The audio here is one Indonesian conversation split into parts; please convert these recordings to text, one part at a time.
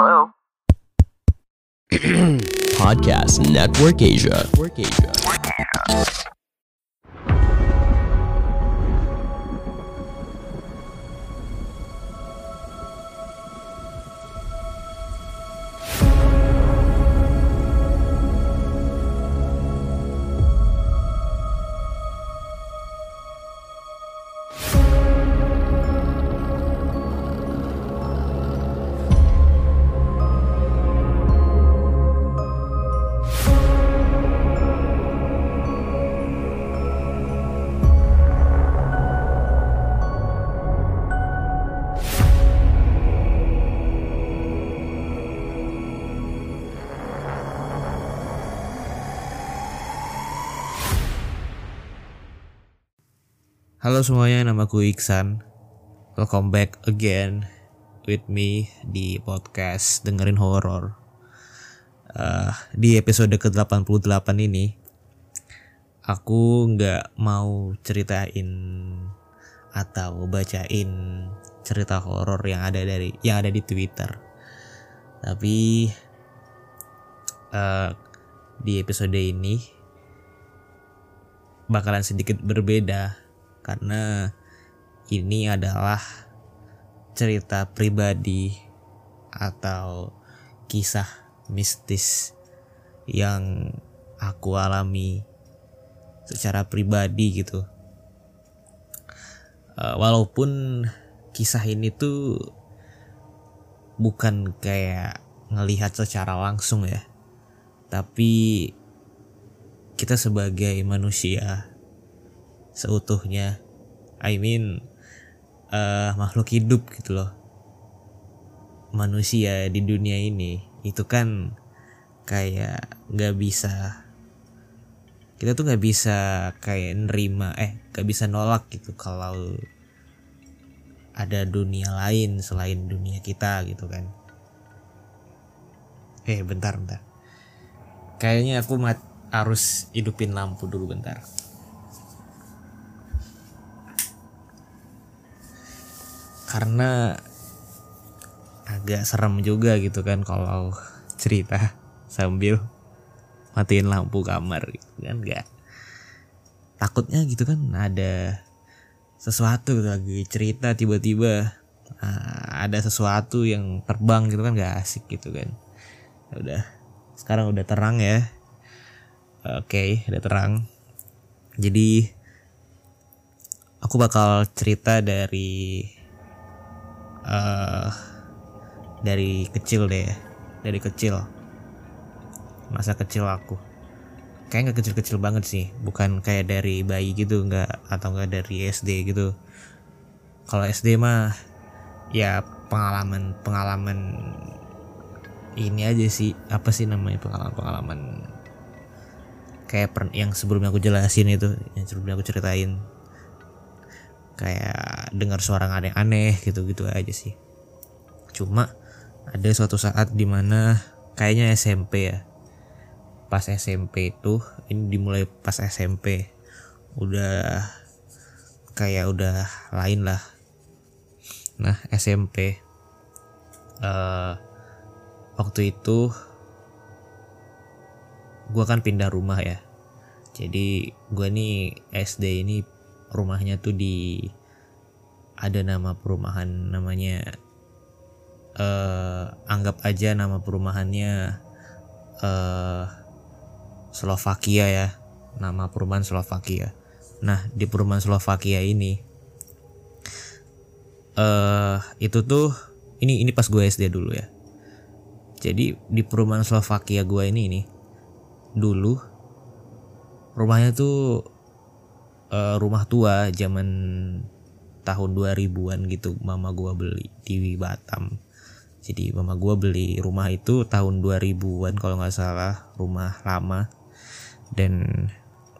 Hello? Podcast Network Asia. Network Asia. Halo semuanya, namaku Iksan. Welcome back again with me di podcast dengerin horor. Eh, di episode ke-88 ini, aku nggak mau ceritain atau bacain cerita horor yang ada dari yang ada di Twitter. Tapi eh, di episode ini bakalan sedikit berbeda karena ini adalah cerita pribadi atau kisah mistis yang aku alami secara pribadi gitu. Eh, walaupun kisah ini tuh bukan kayak ngelihat secara langsung ya, tapi kita sebagai manusia seutuhnya. I mean eh, makhluk hidup gitu loh. Manusia di dunia ini itu kan kayak nggak bisa kita tuh nggak bisa kayak nerima eh nggak bisa nolak gitu kalau ada dunia lain selain dunia kita gitu kan. Eh bentar bentar. Kayaknya aku harus hidupin lampu dulu bentar karena agak serem juga gitu kan kalau cerita sambil matiin lampu kamar gitu kan nggak. Takutnya gitu kan ada sesuatu gitu, lagi cerita tiba-tiba ah, ada sesuatu yang terbang gitu kan gak asik gitu kan. Ya udah sekarang udah terang ya. Oke udah terang. Jadi aku bakal cerita dari eh dari kecil deh ya. dari kecil. Masa kecil aku. Kayak nggak kecil-kecil banget sih. Bukan kayak dari bayi gitu nggak atau nggak dari SD gitu. Kalau SD mah ya pengalaman pengalaman ini aja sih. Apa sih namanya pengalaman pengalaman kayak yang sebelumnya aku jelasin itu yang sebelumnya aku ceritain kayak dengar suara aneh-aneh gitu-gitu aja sih. Cuma ada suatu saat di mana kayaknya SMP ya. Pas SMP itu ini dimulai pas SMP udah kayak udah lain lah. Nah SMP eh waktu itu gua kan pindah rumah ya. Jadi gua nih SD ini rumahnya tuh di ada nama perumahan namanya eh anggap aja nama perumahannya eh Slovakia ya. Nama perumahan Slovakia. Nah di perumahan Slovakia ini eh itu tuh ini ini pas gue SD dulu ya. Jadi di perumahan Slovakia gue ini nih dulu rumahnya tuh eh, rumah tua zaman tahun 2000-an gitu mama gua beli di Batam. Jadi mama gua beli rumah itu tahun 2000-an kalau nggak salah, rumah lama. Dan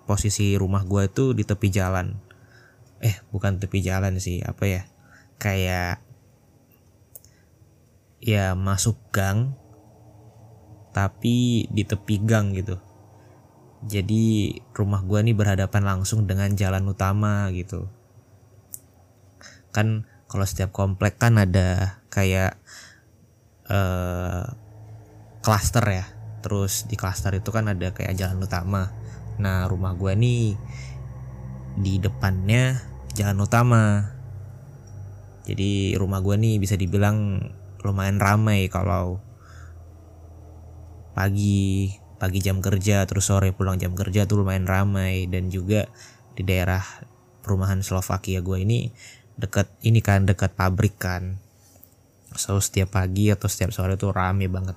posisi rumah gua itu di tepi jalan. Eh, bukan tepi jalan sih, apa ya? Kayak ya masuk gang tapi di tepi gang gitu. Jadi rumah gua nih berhadapan langsung dengan jalan utama gitu. Kan kalau setiap komplek kan ada kayak eh klaster ya. Terus di klaster itu kan ada kayak jalan utama. Nah rumah gua nih di depannya jalan utama. Jadi rumah gua nih bisa dibilang lumayan ramai kalau pagi pagi jam kerja terus sore pulang jam kerja tuh lumayan ramai. Dan juga di daerah perumahan Slovakia gue ini dekat ini kan dekat pabrik kan. So setiap pagi atau setiap sore tuh rame banget.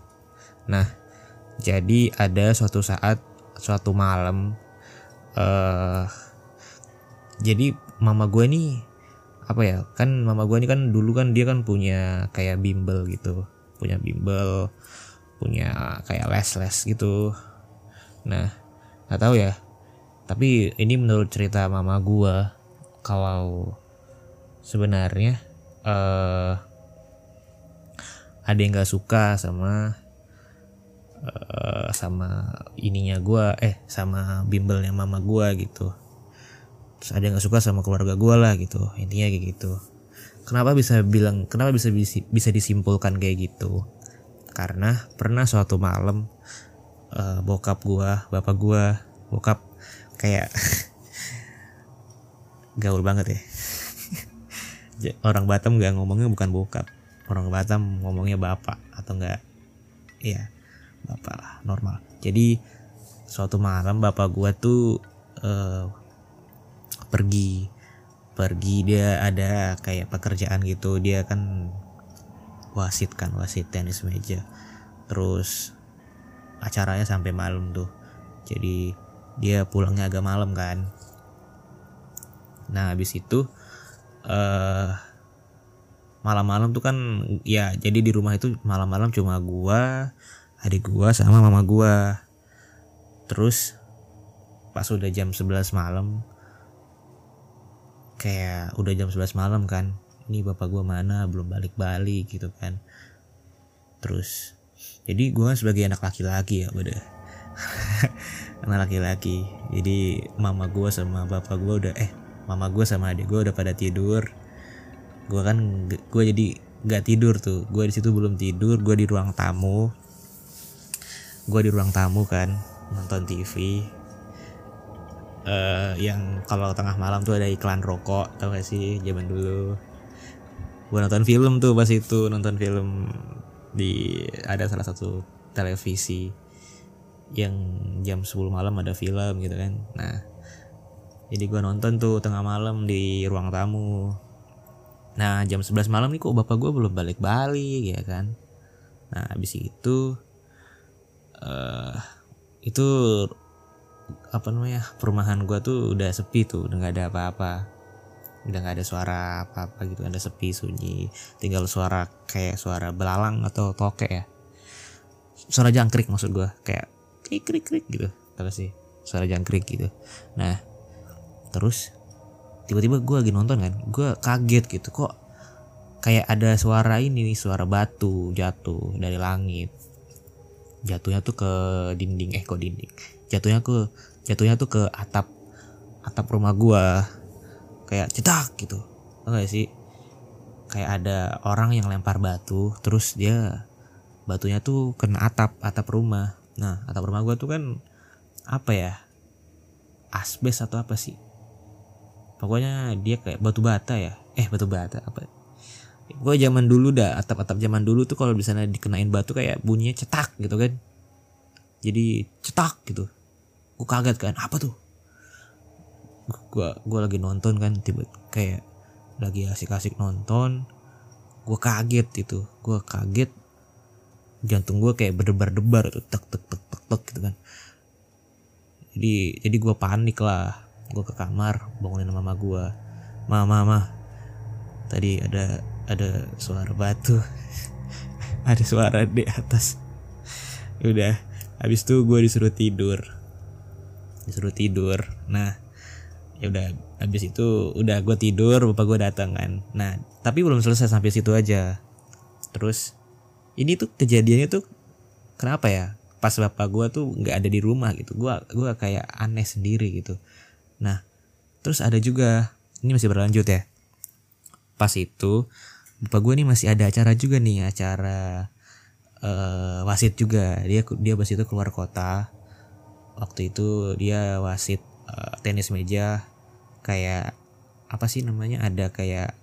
Nah jadi ada suatu saat suatu malam eh jadi mama gue nih apa ya kan mama gue ini kan dulu kan dia kan punya kayak bimbel gitu punya bimbel punya kayak les-les gitu. Nah nggak tahu ya. Tapi ini menurut cerita mama gua kalau sebenarnya eh ada yang nggak suka sama eh, sama ininya gua eh sama bimbelnya mama gua gitu. Terus ada yang nggak suka sama keluarga gua lah gitu intinya kayak gitu. Kenapa bisa bilang kenapa bisa bisa disimpulkan kayak gitu karena pernah suatu malam eh, bokap gua bapak gua bokap kayak gaul banget ya. Orang Batam nggak ngomongnya bukan bokap. Orang Batam ngomongnya bapak atau enggak iya bapak lah normal. Jadi suatu malam bapak gua tuh eh, pergi. Pergi dia ada kayak pekerjaan gitu. Dia kan wasit kan wasit tenis meja. Terus acaranya sampai malam tuh. Jadi dia pulangnya agak malam kan. Nah habis itu eh malam-malam tuh kan ya jadi di rumah itu malam-malam cuma gua adik gua sama mama gua. Terus pas udah jam 11 malam kayak udah jam 11 malam kan ini bapak gua mana? Belum balik-balik gitu kan. Terus jadi gua sebagai anak laki-laki ya udah anak laki-laki. Jadi mama gua sama bapak gua udah eh mama gua sama adik gua udah pada tidur. Gua kan gua jadi nggak tidur tuh. Gua di situ belum tidur gua di ruang tamu. Gua di ruang tamu kan nonton TV eh yang kalau tengah malam tuh ada iklan rokok tau gak sih zaman dulu gue nonton film tuh pas itu nonton film di ada salah satu televisi yang jam 10 malam ada film gitu kan. Nah jadi gue nonton tuh tengah malam di ruang tamu. Nah jam 11 malam nih kok bapak gue belum balik-balik ya kan? Nah habis itu eh itu apa namanya perumahan gua tuh udah sepi tuh udah nggak ada apa-apa udah nggak ada suara apa-apa gitu ada sepi sunyi. Tinggal suara kayak suara belalang atau tokek ya. Suara jangkrik maksud gua kayak krik krik krik gitu apa sih suara jangkrik gitu. Nah terus tiba-tiba gua lagi nonton kan gua kaget gitu kok kayak ada suara ini suara batu jatuh dari langit. Jatuhnya tuh ke dinding eh kok dinding? Jatuhnya ke jatuhnya tuh ke atap atap rumah gua kayak cetak gitu. Tau gak sih? Kayak ada orang yang lempar batu terus dia batunya tuh kena atap atap rumah. Nah atap rumah gua tuh kan apa ya? Asbes atau apa sih? Pokoknya dia kayak batu bata ya. Eh batu bata apa? Gue zaman dulu dah atap-atap zaman dulu tuh kalau misalnya dikenain batu kayak bunyinya cetak gitu kan. Jadi cetak gitu. Gue kaget kan apa tuh gue gue lagi nonton kan tiba kayak lagi asik-asik nonton gue kaget itu gue kaget jantung gue kayak berdebar-debar tuh tek tek tek tek tek gitu kan. Jadi jadi gue panik lah gue ke kamar bangunin mama gue mama mama tadi ada ada suara batu ada suara di atas. Udah habis itu gue disuruh tidur disuruh tidur. Nah ya udah habis itu udah gue tidur bapak gue datang kan. Nah tapi belum selesai sampai situ aja. Terus ini tuh kejadiannya tuh kenapa ya? Pas bapak gue tuh nggak ada di rumah gitu. Gue gua kayak aneh sendiri gitu. Nah terus ada juga ini masih berlanjut ya. Pas itu bapak gue nih masih ada acara juga nih acara eh, wasit juga. Dia dia pas itu keluar kota. Waktu itu dia wasit eh, tenis meja kayak apa sih namanya ada kayak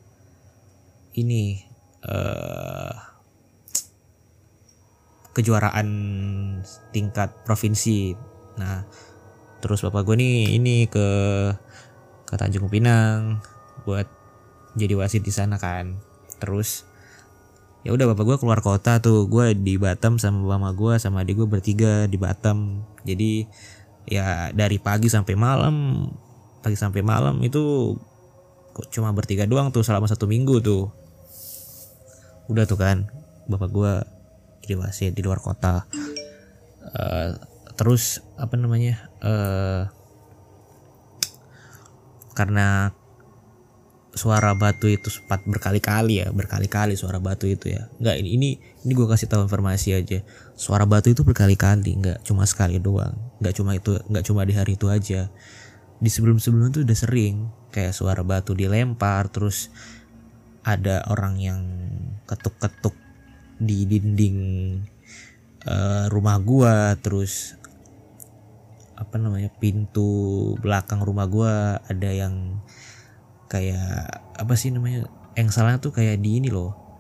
ini eh kejuaraan tingkat provinsi. Nah terus bapak gue nih ini ke ke Tanjung Pinang buat jadi wasit di sana kan. Terus ya udah bapak gue keluar kota tuh gue di Batam sama mama gue sama adik gue bertiga di Batam. Jadi ya dari pagi sampai malam pagi sampai malam itu kok cuma bertiga doang tuh selama satu minggu tuh. Udah tuh kan bapak gue jadi wasit di luar kota. Eh, terus apa namanya eh karena suara batu itu sempat berkali-kali ya berkali-kali suara batu itu ya. Nggak ini ini ini gue kasih tahu informasi aja. Suara batu itu berkali-kali nggak cuma sekali doang. Nggak cuma itu nggak cuma di hari itu aja di sebelum-sebelumnya tuh udah sering kayak suara batu dilempar terus ada orang yang ketuk-ketuk di dinding eh, rumah gua terus apa namanya pintu belakang rumah gua ada yang kayak apa sih namanya yang salahnya tuh kayak di ini loh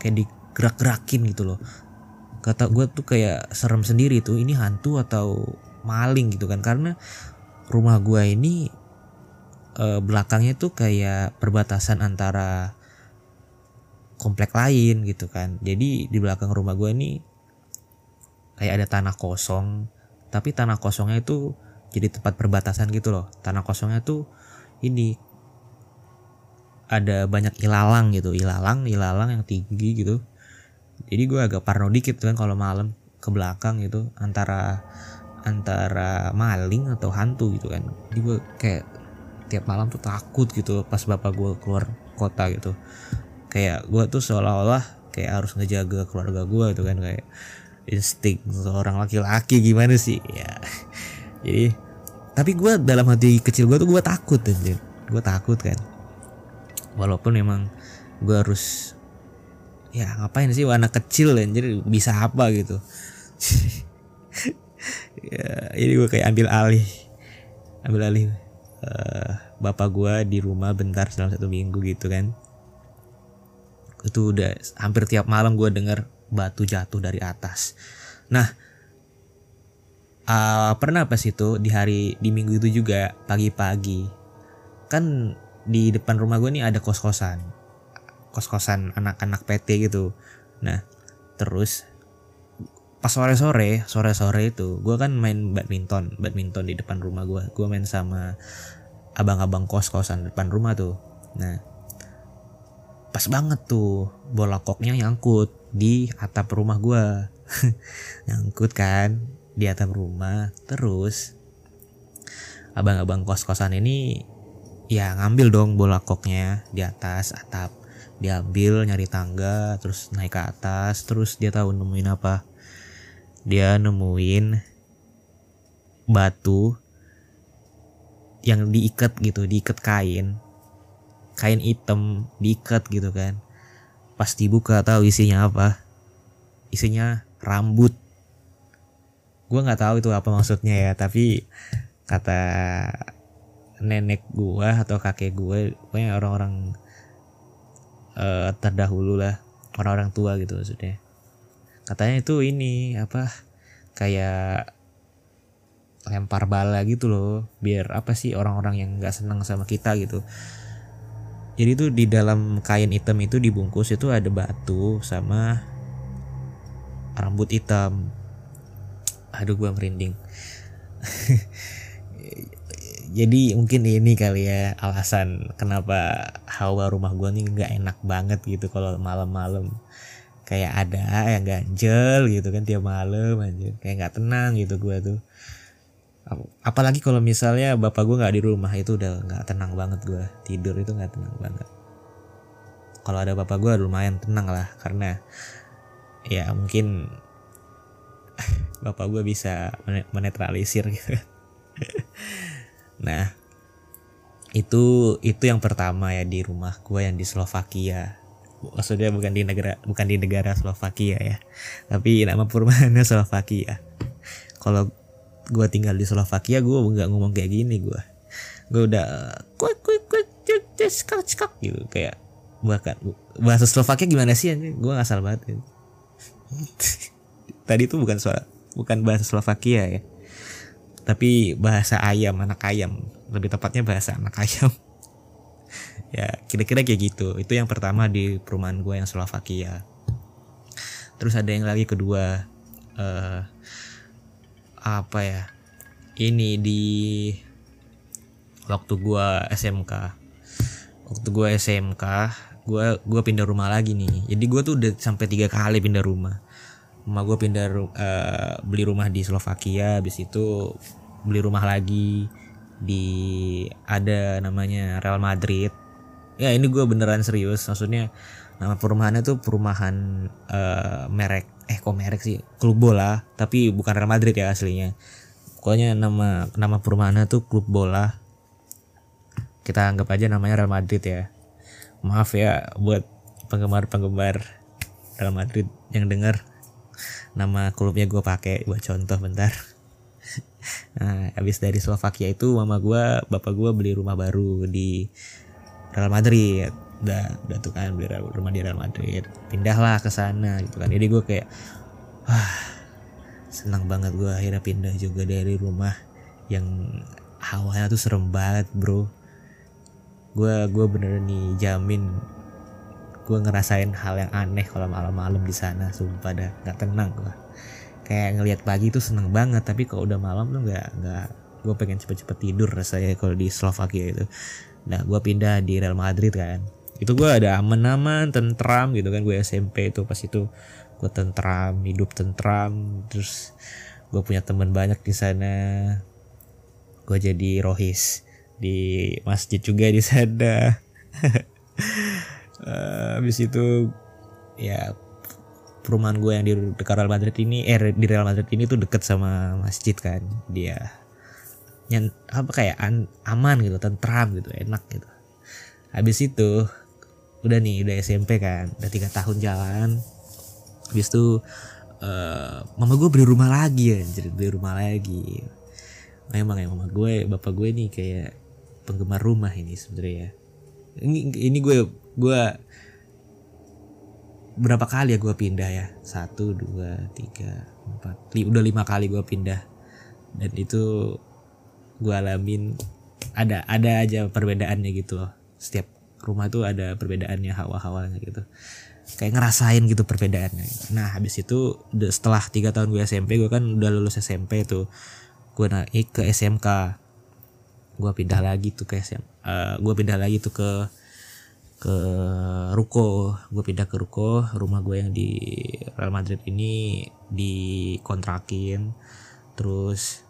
kayak digerak-gerakin gitu loh. Kata gue tuh kayak serem sendiri tuh ini hantu atau maling gitu kan. Karena rumah gua ini eh, belakangnya tuh kayak perbatasan antara komplek lain gitu kan. Jadi di belakang rumah gua ini kayak ada tanah kosong tapi tanah kosongnya itu jadi tempat perbatasan gitu loh. Tanah kosongnya tuh ini ada banyak ilalang gitu ilalang ilalang yang tinggi gitu. Jadi gue agak parno dikit kan kalau malam ke belakang gitu antara antara maling atau hantu gitu kan. Jadi gue kayak tiap malam tuh takut gitu pas bapak gue keluar kota gitu. Kayak gue tuh seolah-olah kayak harus ngejaga keluarga gue gitu kan kayak insting seorang laki-laki gimana sih? Ya. Jadi tapi gue dalam hati kecil gue tuh gue takut anjir. Gue takut kan. Walaupun emang gue harus ya ngapain sih anak kecil anjir bisa apa gitu ya ini gue kayak ambil alih. Ambil alih eh, bapak gue di rumah bentar selama satu minggu gitu kan. Itu udah hampir tiap malam gue denger batu jatuh dari atas. Nah eh, pernah pas itu di hari di minggu itu juga pagi-pagi. Kan di depan rumah gue nih ada kos-kosan. Kos-kosan anak-anak PT gitu. Nah terus pas sore-sore sore-sore itu gue kan main badminton badminton di depan rumah gue gue main sama abang-abang kos-kosan depan rumah tuh. Nah pas banget tuh bola koknya nyangkut di atap rumah gue nyangkut kan di atap rumah. Terus abang-abang kos-kosan ini ya ngambil dong bola koknya di atas atap. Diambil nyari tangga terus naik ke atas terus dia tahu nemuin apa dia nemuin batu yang diikat gitu diikat kain. Kain hitam diikat gitu kan. Pas dibuka tahu isinya apa? Isinya rambut. Gue nggak tahu itu apa maksudnya ya tapi kata nenek gua atau kakek gue pokoknya orang-orang eh, terdahulu lah orang-orang tua gitu maksudnya katanya itu ini apa kayak lempar bala gitu loh biar apa sih orang-orang yang nggak senang sama kita gitu. Jadi tuh di dalam kain hitam itu dibungkus itu ada batu sama rambut hitam. Aduh gua merinding. Jadi mungkin ini kali ya alasan kenapa hawa rumah gua nih nggak enak banget gitu kalau malam-malam kayak ada yang ganjel gitu kan tiap malam aja kayak nggak tenang gitu gua tuh. Ap- apalagi kalau misalnya bapak gua nggak di rumah itu udah nggak tenang banget gua. Tidur itu nggak tenang banget. Kalau ada bapak gua lumayan tenang lah karena ya mungkin bapak gua bisa men- menetralisir gitu. Nah, itu itu yang pertama ya di rumah gue yang di Slovakia. Maksudnya bukan di negara bukan di negara Slovakia ya. Tapi nama perumahannya Slovakia. Kalau gue tinggal di Slovakia gue nggak ngomong kayak gini gue gue udah kuik kuik kuik skak skak gitu. Kayak bahkan bahasa Slovakia gimana sih gue nggak salah banget ya. tadi itu bukan suara bukan bahasa Slovakia ya. Tapi bahasa ayam anak ayam. Lebih tepatnya bahasa anak ayam ya kira-kira kayak gitu. Itu yang pertama di perumahan gue yang Slovakia terus ada yang lagi kedua uh, apa ya ini di waktu gue SMK waktu gue SMK gue gua pindah rumah lagi nih. Jadi gue tuh udah sampai tiga kali pindah rumah. Rumah gue pindah uh, beli rumah di Slovakia habis itu beli rumah lagi di ada namanya Real Madrid ya ini gue beneran serius. Maksudnya nama perumahannya tuh perumahan uh, merek eh kok merek sih? Klub bola tapi bukan Real Madrid ya aslinya. Pokoknya nama nama perumahannya tuh klub bola. Kita anggap aja namanya Real Madrid ya. Maaf ya buat penggemar-penggemar Real Madrid yang dengar nama klubnya gue pakai buat contoh bentar. Nah habis dari Slovakia itu mama gue bapak gue beli rumah baru di Real Madrid. Udah udah tuh kan beli rumah di Real Madrid. Pindahlah ke sana gitu kan. Jadi gue kayak wah senang banget gue akhirnya pindah juga dari rumah yang hawanya tuh serem banget bro. Gue gue bener nih jamin gue ngerasain hal yang aneh kalau malam-malam di sana. Sumpah dah nggak tenang gue kayak ngelihat pagi tuh seneng banget tapi kalau udah malam tuh nggak nggak gue pengen cepet-cepet tidur rasanya kalau di Slovakia itu nah gue pindah di Real Madrid kan. Itu gue ada aman-aman tentram gitu kan gue SMP itu pas itu gue tentram hidup tentram terus gue punya teman banyak di sana. Gue jadi rohis di masjid juga di sana. Uh, habis itu ya perumahan gue yang di dekat Real Madrid ini eh di Real Madrid ini tuh deket sama masjid kan dia yang apa kayak an, aman gitu tentram gitu enak gitu. Habis itu udah nih udah SMP kan udah tiga tahun jalan. Habis itu uh, mama gue beli rumah lagi ya jadi beli rumah lagi. Memang ya mama gue bapak gue nih kayak penggemar rumah ini sebenarnya. Ya ini ini gue gue berapa kali ya gue pindah ya? Satu dua tiga empat li, udah lima kali gue pindah. Dan itu gue alamin ada ada aja perbedaannya gitu loh. Setiap rumah tuh ada perbedaannya hawa-hawanya gitu. Kayak ngerasain gitu perbedaannya. Nah habis itu setelah tiga tahun gue SMP gue kan udah lulus SMP tuh. Gue naik ke SMK gue pindah lagi tuh ke SM uh, eh, gue pindah lagi tuh ke ke ruko. Gue pindah ke ruko rumah gue yang di Real Madrid ini dikontrakin terus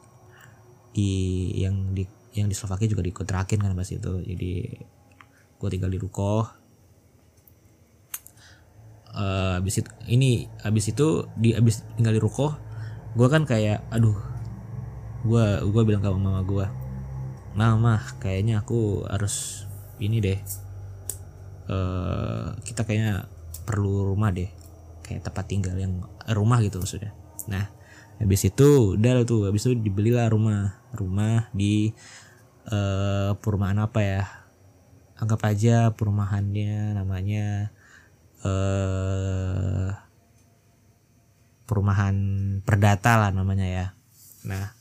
di yang di yang di Slovakia juga dikontrakin kan pas itu. Jadi gue tinggal di ruko uh, abis itu ini abis itu di abis tinggal di ruko gue kan kayak aduh gue gue bilang ke mama gue mama kayaknya aku harus ini deh. Uh, kita kayaknya perlu rumah deh. Kayak tempat tinggal yang rumah gitu maksudnya. Nah habis itu udah tuh habis itu dibelilah rumah rumah di uh, perumahan apa ya? Anggap aja perumahannya namanya uh, perumahan perdata lah namanya ya. Nah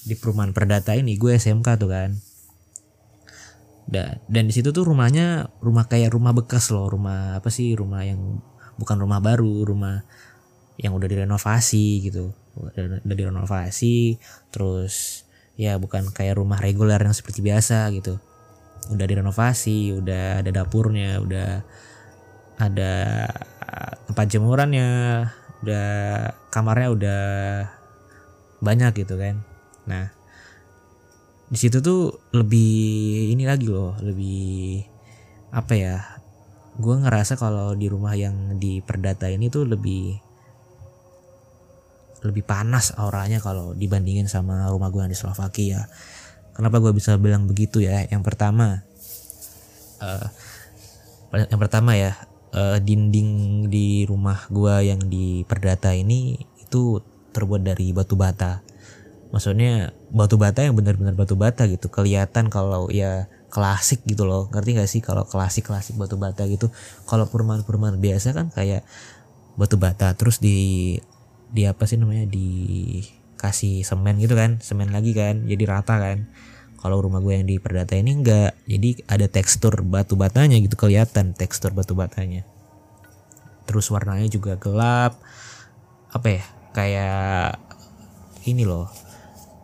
di perumahan perdata ini gue SMK tuh kan. Dan dan di situ tuh rumahnya rumah kayak rumah bekas loh rumah apa sih rumah yang bukan rumah baru rumah yang udah direnovasi gitu. Udah, udah direnovasi terus ya bukan kayak rumah reguler yang seperti biasa gitu. Udah direnovasi udah ada dapurnya udah ada tempat jemurannya udah kamarnya udah banyak gitu kan. Nah di situ tuh lebih ini lagi loh lebih apa ya gue ngerasa kalau di rumah yang di perdata ini tuh lebih lebih panas auranya kalau dibandingin sama rumah gue yang di Slovakia. Kenapa gue bisa bilang begitu ya? Yang pertama, uh, yang pertama ya eh, dinding di rumah gua yang di Perdata ini itu terbuat dari batu bata maksudnya batu bata yang benar-benar batu bata gitu kelihatan kalau ya klasik gitu loh ngerti gak sih kalau klasik klasik batu bata gitu kalau perumahan-perumahan biasa kan kayak batu bata terus di di apa sih namanya dikasih semen gitu kan semen lagi kan jadi rata kan. Kalau rumah gue yang di perdata ini enggak jadi ada tekstur batu batanya gitu kelihatan tekstur batu batanya. Terus warnanya juga gelap apa ya kayak ini loh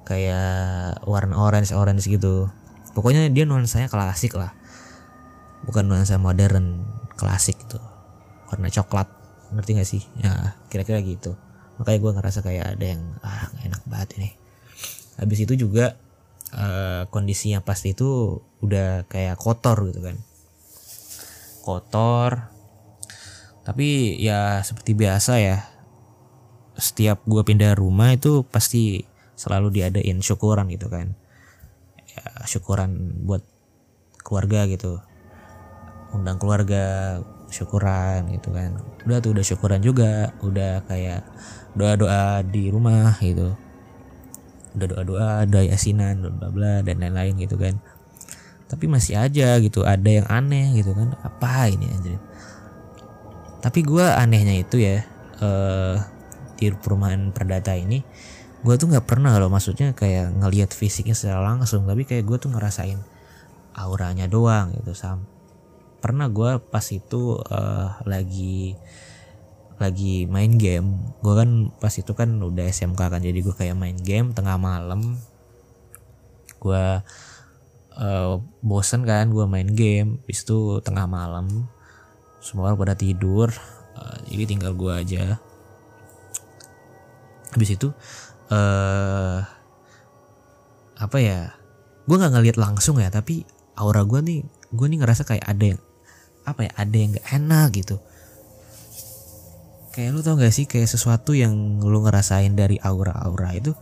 kayak warna orange orange gitu. Pokoknya dia nuansanya klasik lah bukan nuansa modern klasik gitu. Warna coklat ngerti gak sih? Ya kira-kira gitu makanya gue ngerasa kayak ada yang ah enak banget ini. Habis itu juga eh, kondisinya pasti itu udah kayak kotor gitu kan. Kotor. Tapi ya seperti biasa ya setiap gue pindah rumah itu pasti selalu diadain syukuran gitu kan. Ya syukuran buat keluarga gitu. Undang keluarga syukuran gitu kan. Udah tuh udah syukuran juga. Udah kayak doa doa di rumah gitu. Udah doa doa doa yasinan bla bla dan lain-lain gitu kan. Tapi masih aja gitu ada yang aneh gitu kan. Apa ini anjir? Tapi gue anehnya itu ya eh di perumahan perdata ini gue tuh nggak pernah loh maksudnya kayak ngelihat fisiknya secara langsung. Tapi kayak gue tuh ngerasain auranya doang gitu sam pernah gue pas itu eh, lagi lagi main game. Gue kan pas itu kan udah SMK kan jadi gue kayak main game tengah malam. Gue eh, bosen kan gue main game habis itu tengah malam. Semua orang pada tidur eh, jadi tinggal gue aja. Habis itu eh apa ya gue nggak ngeliat langsung ya tapi aura gue nih gue nih ngerasa kayak ada yang apa ya ada yang gak enak gitu. Kayak lu tau gak sih kayak sesuatu yang lu ngerasain dari aura-aura itu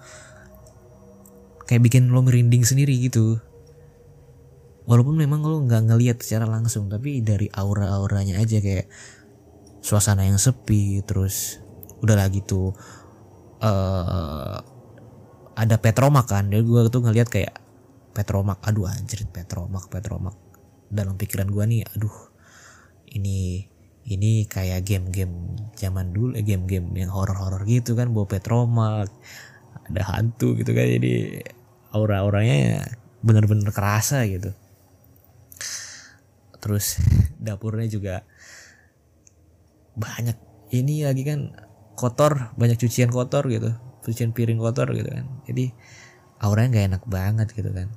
kayak bikin lo merinding sendiri gitu. Walaupun memang lo nggak ngelihat secara langsung tapi dari aura-auranya aja kayak suasana yang sepi terus udah lagi tuh eh ada Petromak kan. Jadi gue tuh ngelihat kayak Petromak aduh anjir Petromak Petromak dalam pikiran gue nih aduh ini ini kayak game-game zaman dulu eh, game-game yang horor-horor gitu kan bawa Petromak ada hantu gitu kan jadi aura-auranya bener-bener kerasa gitu. Terus dapurnya juga banyak. Ini lagi kan kotor banyak cucian kotor gitu cucian piring kotor gitu kan. Jadi auranya nggak enak banget gitu kan.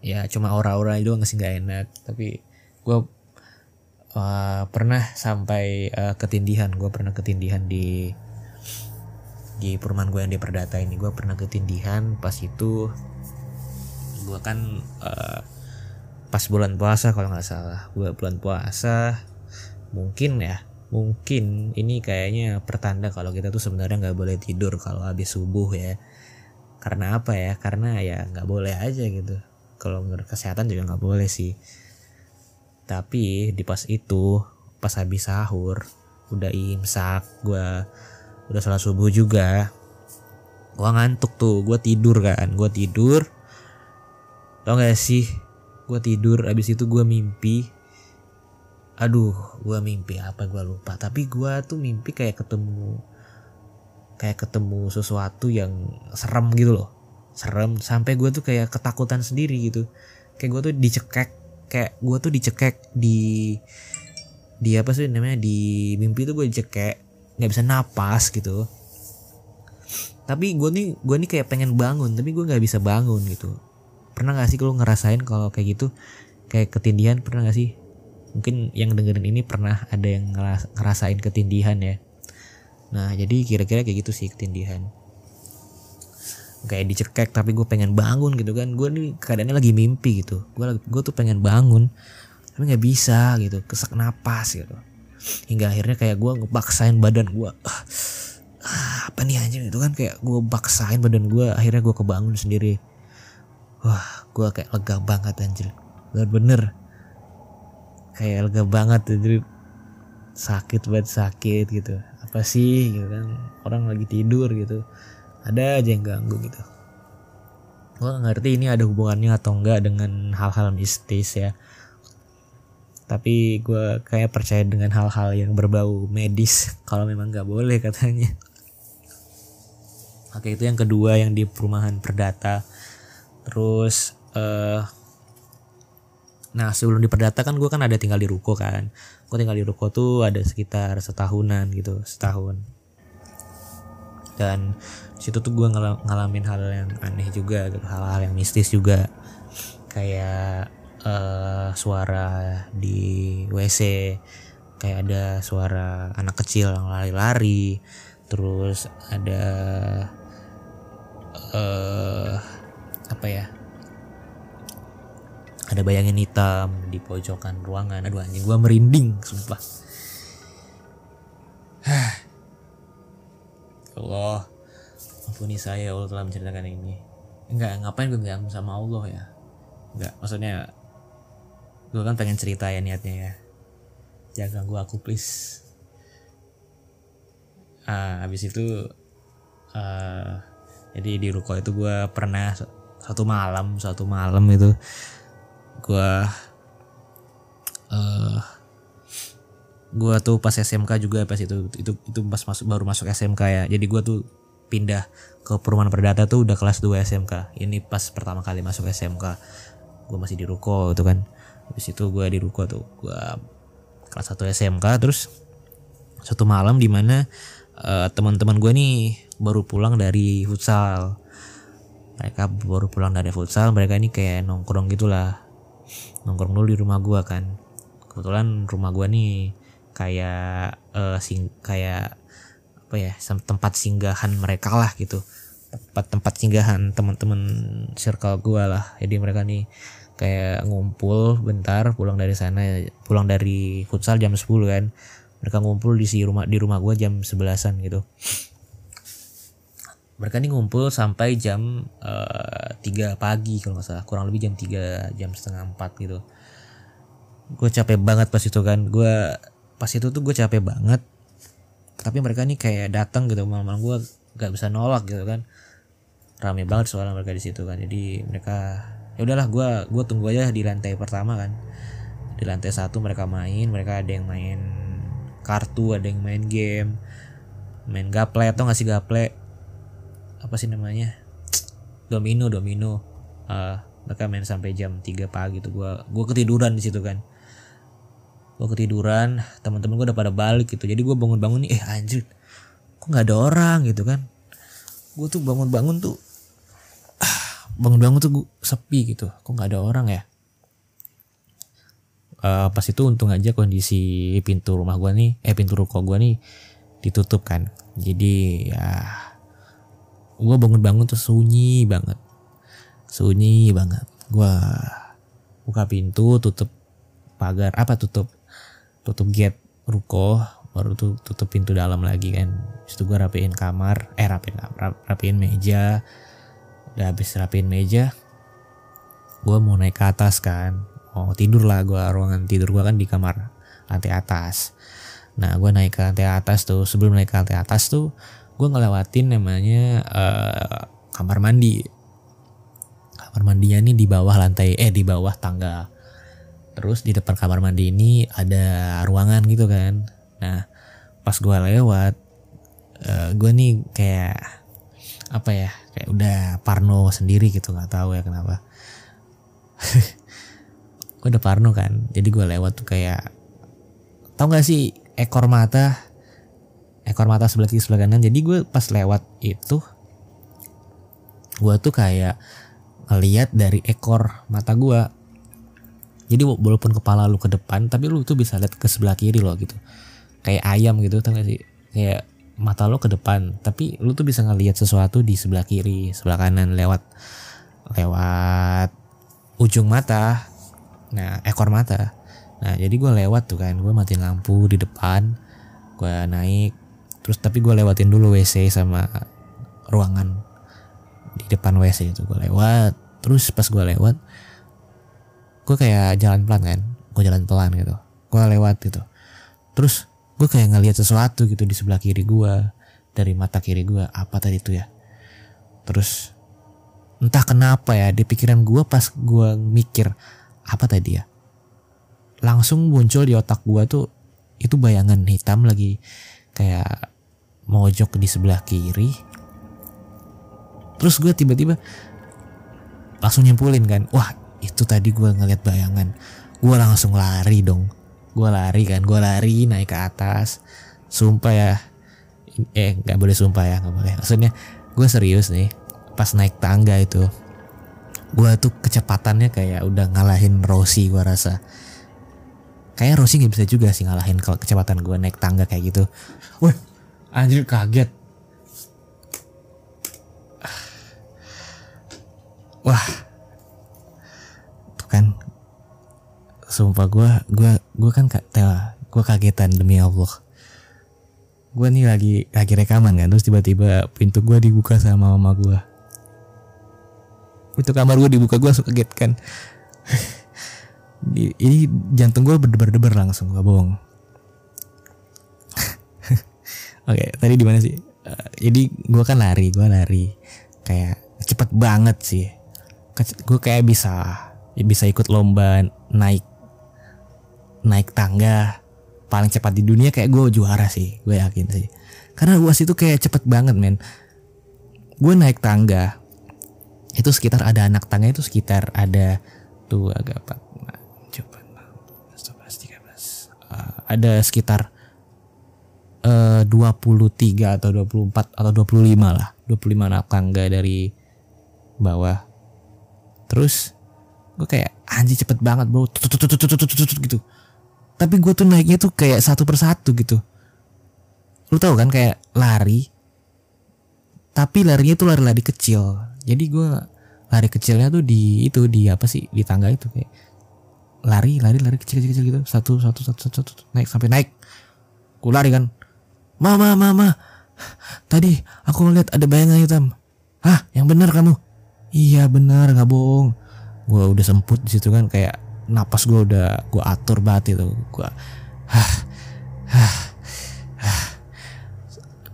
Ya cuma aura-aura doang sih nggak enak tapi gue uh, pernah sampai uh, ketindihan. Gue pernah ketindihan di di perumahan gue yang di Perdata ini. Gue pernah ketindihan pas itu gue kan uh, pas bulan puasa kalau nggak salah. Gue bulan puasa mungkin ya mungkin ini kayaknya pertanda kalau kita tuh sebenarnya nggak boleh tidur kalau habis subuh ya. Karena apa ya? Karena ya nggak boleh aja gitu. Kalau menurut kesehatan juga nggak boleh sih tapi di pas itu pas habis sahur udah imsak gue udah salah subuh juga. Gue ngantuk tuh gue tidur kan gue tidur. Tau gak sih gue tidur abis itu gue mimpi. Aduh gue mimpi apa gue lupa. Tapi gue tuh mimpi kayak ketemu kayak ketemu sesuatu yang serem gitu loh. Serem sampai gue tuh kayak ketakutan sendiri gitu. Kayak gue tuh dicekek kayak gue tuh dicekek di di apa sih namanya di mimpi tuh gue dicekek nggak bisa napas gitu. Tapi gue nih gue nih kayak pengen bangun tapi gue nggak bisa bangun gitu. Pernah gak sih kalau ngerasain kalau kayak gitu? Kayak ketindihan pernah gak sih? Mungkin yang dengerin ini pernah ada yang ngeras- ngerasain ketindihan ya. Nah jadi kira-kira kayak gitu sih ketindihan kayak dicekek tapi gue pengen bangun gitu kan. Gue nih keadaannya lagi mimpi gitu. Gue gue tuh pengen bangun tapi nggak bisa gitu kesak napas gitu. Hingga akhirnya kayak gue ngebaksain badan gue ah, ah, apa nih anjing itu kan kayak gue baksain badan gue akhirnya gue kebangun sendiri. Wah gue kayak lega banget anjir. Bener-bener kayak lega banget anjir sakit banget sakit gitu. Apa sih gitu kan? Orang lagi tidur gitu ada aja yang ganggu gitu. Gue nggak ngerti ini ada hubungannya atau enggak dengan hal-hal mistis ya. Tapi gue kayak percaya dengan hal-hal yang berbau medis kalau memang nggak boleh katanya. Oke itu yang kedua yang di perumahan perdata. Terus eh nah sebelum di perdata kan gue kan ada tinggal di ruko kan. Gue tinggal di ruko tuh ada sekitar setahunan gitu setahun. Dan situ tuh gue ngalamin hal yang aneh juga gitu hal-hal yang mistis juga. Kayak eh, suara di WC kayak ada suara anak kecil yang lari-lari terus ada eh apa ya ada bayangan hitam di pojokan ruangan. Aduh anjing gue merinding sumpah. Ya Allah ampuni saya ya Allah telah menceritakan ini. Enggak ngapain gue bilang sama Allah ya? Enggak maksudnya gue kan pengen cerita ya niatnya ya. Jangan ganggu aku please. Ah habis itu eh jadi di ruko itu gue pernah satu malam satu malam itu gue eh gue tuh pas SMK juga pas itu itu itu pas masuk baru masuk SMK ya. Jadi gue tuh pindah ke perumahan perdata tuh udah kelas 2 SMK ini pas pertama kali masuk SMK gue masih di ruko itu kan. Habis itu gue di ruko tuh. Gue kelas 1 SMK terus satu malam di mana uh, teman-teman gue nih baru pulang dari futsal. Mereka baru pulang dari futsal mereka ini kayak nongkrong gitulah. Nongkrong dulu di rumah gue kan. Kebetulan rumah gue nih kayak eh, sing kayak apa ya tempat singgahan mereka lah gitu. Tempat tempat singgahan teman-teman circle gue lah. Jadi mereka nih kayak ngumpul bentar pulang dari sana pulang dari futsal jam 10 kan. Mereka ngumpul di si rumah di rumah gue jam 11an gitu. Mereka nih ngumpul sampai jam eh, 3 pagi kalau nggak salah. Kurang lebih jam 3 jam setengah 4 gitu. Gue capek banget pas itu kan. Gue pas itu tuh gue capek banget tapi mereka nih kayak datang gitu malam-malam gue gak bisa nolak gitu kan. Rame banget soalnya mereka di situ kan. Jadi mereka ya udahlah gue gue tunggu aja di lantai pertama kan. Di lantai satu mereka main mereka ada yang main kartu ada yang main game main gaple atau nggak sih gaple? Apa sih namanya? Domino domino. Eh, mereka main sampai jam 3 pagi tuh gue gue ketiduran di situ kan gue ketiduran teman-teman gue udah pada balik gitu. Jadi gue bangun-bangun nih eh anjir kok nggak ada orang? gitu kan. Gue tuh bangun-bangun tuh ah, bangun-bangun tuh gua sepi gitu. Kok nggak ada orang ya? Eh, pas itu untung aja kondisi pintu rumah gue nih eh pintu ruko gue nih ditutup kan. Jadi ya gue bangun-bangun tuh sunyi banget. Sunyi banget. Gue buka pintu tutup pagar apa tutup tutup gate ruko baru tuh tutup pintu dalam lagi kan. Habis itu gue rapiin kamar eh rapiin rapiin meja. Udah habis rapiin meja gue mau naik ke atas kan. Mau tidur lah gue ruangan tidur gue kan di kamar lantai atas. Nah gue naik ke lantai atas tuh sebelum naik ke lantai atas tuh gue ngelewatin namanya eh, kamar mandi. Kamar mandinya nih di bawah lantai eh di bawah tangga terus di depan kamar mandi ini ada ruangan gitu kan. Nah pas gue lewat eh, gue nih kayak apa ya kayak udah parno sendiri gitu nggak tahu ya kenapa. Gue udah parno kan jadi gue lewat tuh kayak tau gak sih ekor mata? Ekor mata sebelah kiri sebelah kanan. Jadi gue pas lewat itu gue tuh kayak ngeliat dari ekor mata gue jadi walaupun kepala lu ke depan tapi lu tuh bisa lihat ke sebelah kiri loh gitu. Kayak ayam gitu tau gak sih? Kayak mata lo ke depan tapi lu tuh bisa ngelihat sesuatu di sebelah kiri sebelah kanan lewat lewat ujung mata. Nah ekor mata. Nah jadi gue lewat tuh kan gue matiin lampu di depan gue naik. Terus tapi gue lewatin dulu WC sama ruangan di depan WC itu gue lewat. Terus pas gue lewat gue kayak jalan pelan kan gue jalan pelan gitu. Gue lewat gitu. Terus gue kayak ngelihat sesuatu gitu di sebelah kiri gue dari mata kiri gue apa tadi itu ya. Terus entah kenapa ya di pikiran gue pas gue mikir apa tadi ya langsung muncul di otak gue tuh itu bayangan hitam lagi kayak mojok di sebelah kiri. Terus gue tiba-tiba langsung nyimpulin kan wah itu tadi gue ngeliat bayangan. Gue langsung lari dong. Gue lari kan gue lari naik ke atas. Sumpah ya. Eh nggak boleh sumpah ya nggak boleh. Maksudnya gue serius nih. Pas naik tangga itu gue tuh kecepatannya kayak udah ngalahin Rossi gue rasa. Kayak Rossi nggak bisa juga sih ngalahin kalau kecepatan gue naik tangga kayak gitu. Wah anjir kaget. Wah kan? Sumpah gue gue gue kan kak gue kagetan demi Allah. Gue nih lagi lagi rekaman kan terus tiba-tiba pintu gue dibuka sama mama gue pintu kamar gue dibuka gue langsung kaget kan. Ini jantung gue berdebar-debar langsung gak bohong. Oke okay, tadi di mana sih? Uh, jadi gue kan lari gue lari. Kayak cepet banget sih. Gue kayak bisa bisa ikut lomba naik naik tangga paling cepat di dunia kayak gue juara sih gue yakin sih. Karena uas itu kayak cepet banget men. Gue naik tangga itu sekitar ada anak tangga itu sekitar ada tuh agak empat coba eh, ada sekitar eh, puluh tiga atau dua puluh empat atau dua puluh lima lah dua puluh lima anak tangga dari bawah. Terus gue kayak anjing cepet banget bro. Gitu. Tapi gue tuh naiknya tuh kayak satu persatu gitu. Lu tahu kan kayak lari. Tapi larinya tuh lari-lari kecil. Jadi gue lari kecilnya tuh di itu di apa sih di tangga itu kayak lari lari lari kecil kecil, kecil gitu. Satu satu satu satu, satu naik sampai naik. Gue lari kan. Mama mama tadi aku ngeliat ada bayangan hitam. Hah yang benar kamu? Iya benar nggak bohong gue udah semput di situ kan kayak napas gue udah gue atur banget itu. Gue hah, hah, hah.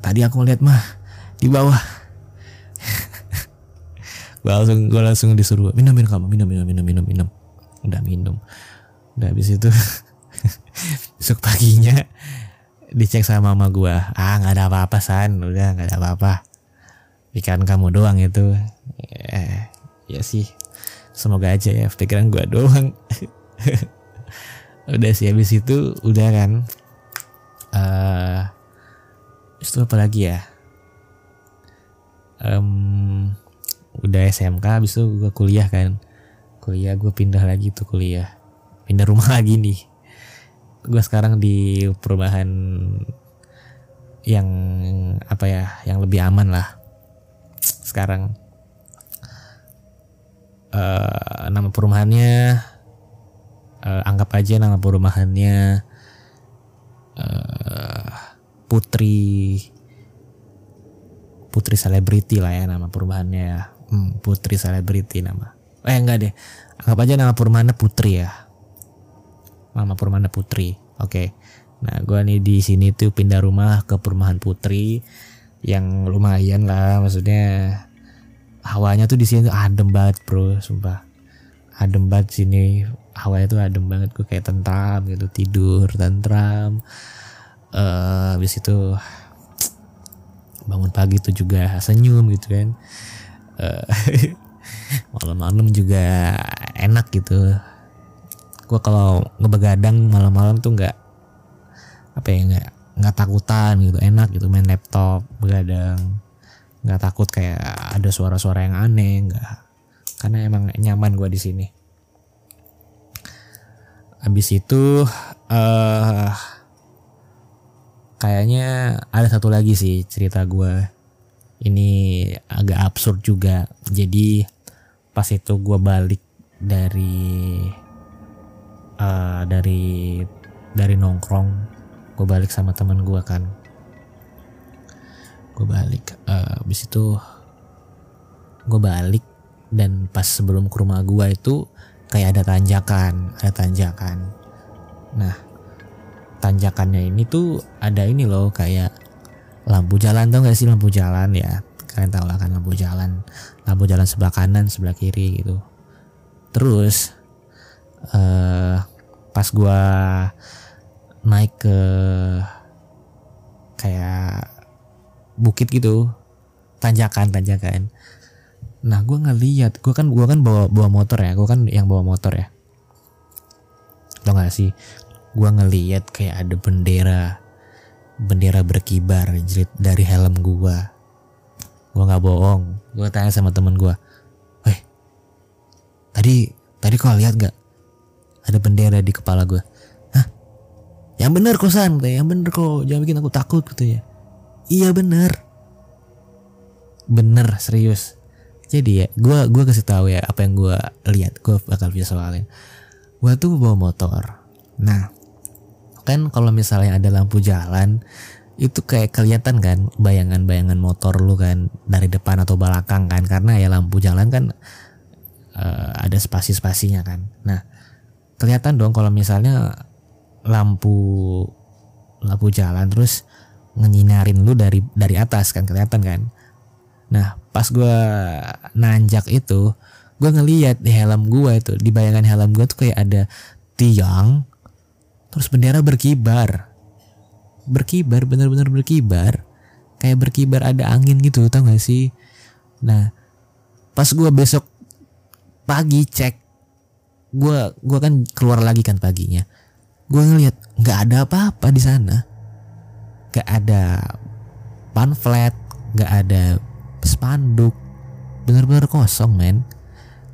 tadi aku lihat mah di bawah. Gue langsung gue langsung disuruh minum minum kamu minum minum minum minum minum. Udah minum. Udah habis itu besok paginya dicek sama mama gue ah nggak ada apa-apa san. Udah nggak ada apa-apa. Ikan kamu doang itu. Eh, ya sih semoga aja ya pikiran gue doang. Udah sih habis itu udah kan. Uh, itu apa lagi ya? Um, udah SMK habis itu gue kuliah kan. Kuliah gue pindah lagi tuh kuliah. Pindah rumah lagi nih. Gue sekarang di perumahan yang apa ya yang lebih aman lah. Sekarang uh, nama perumahannya uh, anggap aja nama perumahannya uh, Putri Putri Selebriti lah ya nama perumahannya ya. Hmm, Putri Selebriti nama. Eh enggak deh. Anggap aja nama perumahannya Putri ya. Nama perumahannya Putri. Oke. Okay. Nah, gua nih di sini tuh pindah rumah ke perumahan Putri yang lumayan lah maksudnya hawanya tuh di sini tuh adem banget bro sumpah. Adem banget sini. Hawanya tuh adem banget gue kayak tentram gitu tidur tentram. Uh, habis itu bangun pagi tuh juga senyum gitu kan. Uh, malam-malam juga enak gitu. Gue kalau ngebegadang malam-malam tuh nggak apa ya nggak nggak takutan gitu enak gitu main laptop begadang nggak takut kayak ada suara-suara yang aneh nggak. Karena emang nyaman gue di sini. Habis itu uh, kayaknya ada satu lagi sih cerita gue ini agak absurd juga. Jadi pas itu gue balik dari uh, dari dari nongkrong gue balik sama teman gue kan gue balik uh, habis itu gue balik dan pas sebelum ke rumah gue itu kayak ada tanjakan ada tanjakan. Nah tanjakannya ini tuh ada ini loh kayak lampu jalan tau gak sih lampu jalan ya? Kalian tahu lah kan lampu jalan. Lampu jalan sebelah kanan sebelah kiri gitu. Terus eh pas gua naik ke kayak bukit gitu. Tanjakan tanjakan. Nah gua ngeliat gua kan gua kan bawa bawa motor ya. Gua kan yang bawa motor ya. Tau gak sih? Gua ngeliat kayak ada bendera bendera berkibar jerit dari helm gua. Gua nggak bohong. Gua tanya sama temen gua eh tadi tadi kau lihat gak ada bendera di kepala gua. Hah? Yang bener kosan yang bener kok. Jangan bikin aku takut gitu ya iya bener. Bener serius. Jadi ya gua gua kasih tahu ya apa yang gua lihat gua bakal soalnya gua tuh bawa motor. Nah kan kalau misalnya ada lampu jalan itu kayak kelihatan kan bayangan-bayangan motor lu kan dari depan atau belakang kan. Karena ya lampu jalan kan uh, ada spasi-spasinya kan. Nah kelihatan dong kalau misalnya lampu lampu jalan terus ngenyinarin lu dari dari atas kan kelihatan kan? Nah pas gua nanjak itu gua ngeliat di helm gua itu di bayangan helm gua tuh kayak ada tiang terus bendera berkibar. Berkibar bener-bener berkibar. Kayak berkibar ada angin gitu tau gak sih? Nah pas gua besok pagi cek gua gua kan keluar lagi kan paginya. Gua ngeliat nggak ada apa-apa di sana nggak ada pamflet nggak ada spanduk. Bener-bener kosong men.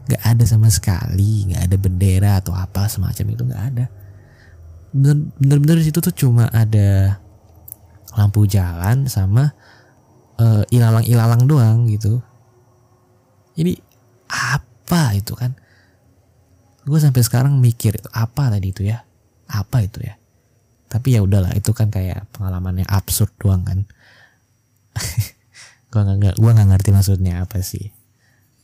Nggak ada sama sekali nggak ada bendera atau apa semacam itu nggak ada. Bener-bener situ tuh cuma ada lampu jalan sama uh, ilalang-ilalang doang gitu. Jadi apa itu kan? Gue sampai sekarang mikir apa tadi itu ya? Apa itu ya tapi ya udahlah itu kan kayak pengalamannya absurd doang kan. Gue nggak gue nggak ngerti maksudnya apa sih.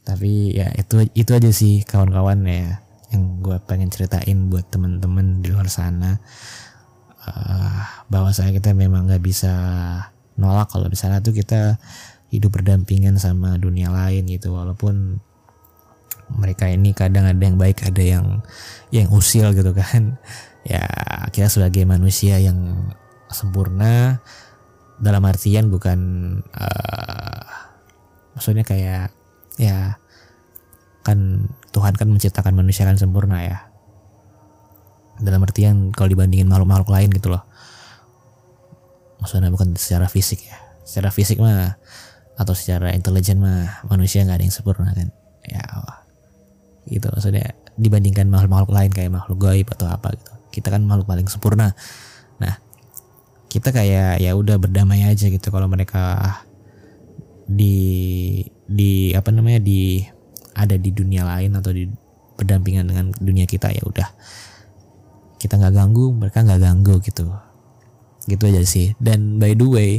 Tapi ya itu itu aja sih kawan-kawan ya yang gue pengen ceritain buat temen-temen di luar sana. Uh, bahwa saya kita memang nggak bisa nolak kalau di sana tuh kita hidup berdampingan sama dunia lain gitu. Walaupun mereka ini kadang ada yang baik ada yang yang usil gitu kan ya kita sebagai manusia yang sempurna dalam artian bukan uh, maksudnya kayak ya kan Tuhan kan menciptakan manusia kan sempurna ya. Dalam artian kalau dibandingin makhluk-makhluk lain gitu loh. Maksudnya bukan secara fisik ya. Secara fisik mah atau secara intelijen mah manusia nggak ada yang sempurna kan. Ya gitu maksudnya dibandingkan makhluk-makhluk lain kayak makhluk gaib atau apa gitu kita kan makhluk paling sempurna. Nah kita kayak ya udah berdamai aja gitu kalau mereka di di apa namanya di ada di dunia lain atau di berdampingan dengan dunia kita ya udah. Kita nggak ganggu mereka nggak ganggu gitu. Gitu aja sih. Dan by the way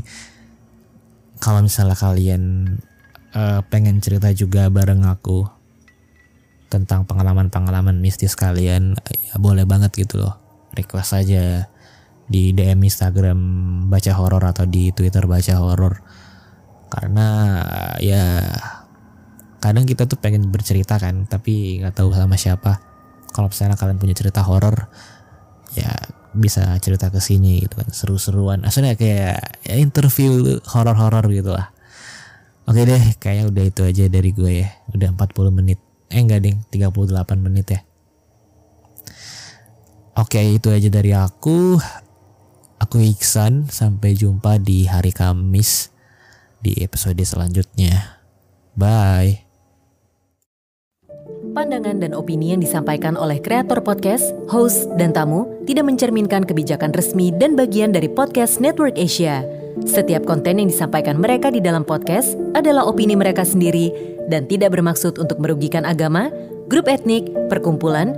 kalau misalnya kalian uh, pengen cerita juga bareng aku tentang pengalaman-pengalaman mistis kalian ya boleh banget gitu loh request aja di DM Instagram baca horor atau di Twitter baca horor. Karena ya kadang kita tuh pengen bercerita kan tapi nggak tahu sama siapa. Kalau misalnya kalian punya cerita horor ya bisa cerita ke sini gitu kan seru-seruan. Asalnya kayak ya, interview horor-horor gitu lah. Oke deh kayaknya udah itu aja dari gue ya. Udah 40 menit. Eh enggak ding. 38 menit ya oke itu aja dari aku. Aku Iksan sampai jumpa di hari Kamis di episode selanjutnya. Bye. Pandangan dan opini yang disampaikan oleh kreator podcast, host, dan tamu tidak mencerminkan kebijakan resmi dan bagian dari podcast Network Asia. Setiap konten yang disampaikan mereka di dalam podcast adalah opini mereka sendiri dan tidak bermaksud untuk merugikan agama, grup etnik, perkumpulan,